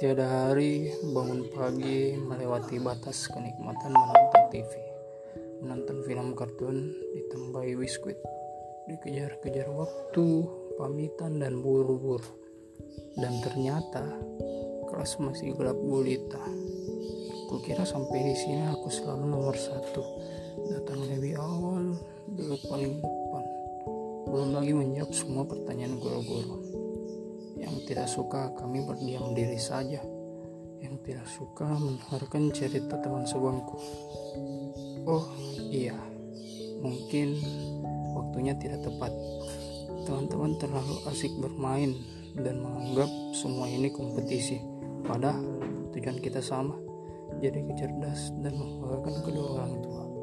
bangun pagi melewati batas kenikmatan menonton TV, menonton film kartun, ditambahi biskuit, dikejar-kejar waktu, pamitan dan buru-buru. Dan ternyata kelas masih gelap gulita. Kukira sampai di sini aku selalu nomor satu, datang lebih awal, duduk paling depan. Belum lagi menjawab semua pertanyaan guru-guru. Tidak suka kami berdiam diri saja. Yang tidak suka mendengarkan cerita teman sebangku. Oh iya, mungkin waktunya tidak tepat. Teman-teman terlalu asik bermain dan menganggap semua ini kompetisi. Padahal tujuan kita sama, jadi kecerdas dan membanggakan kedua orang tua.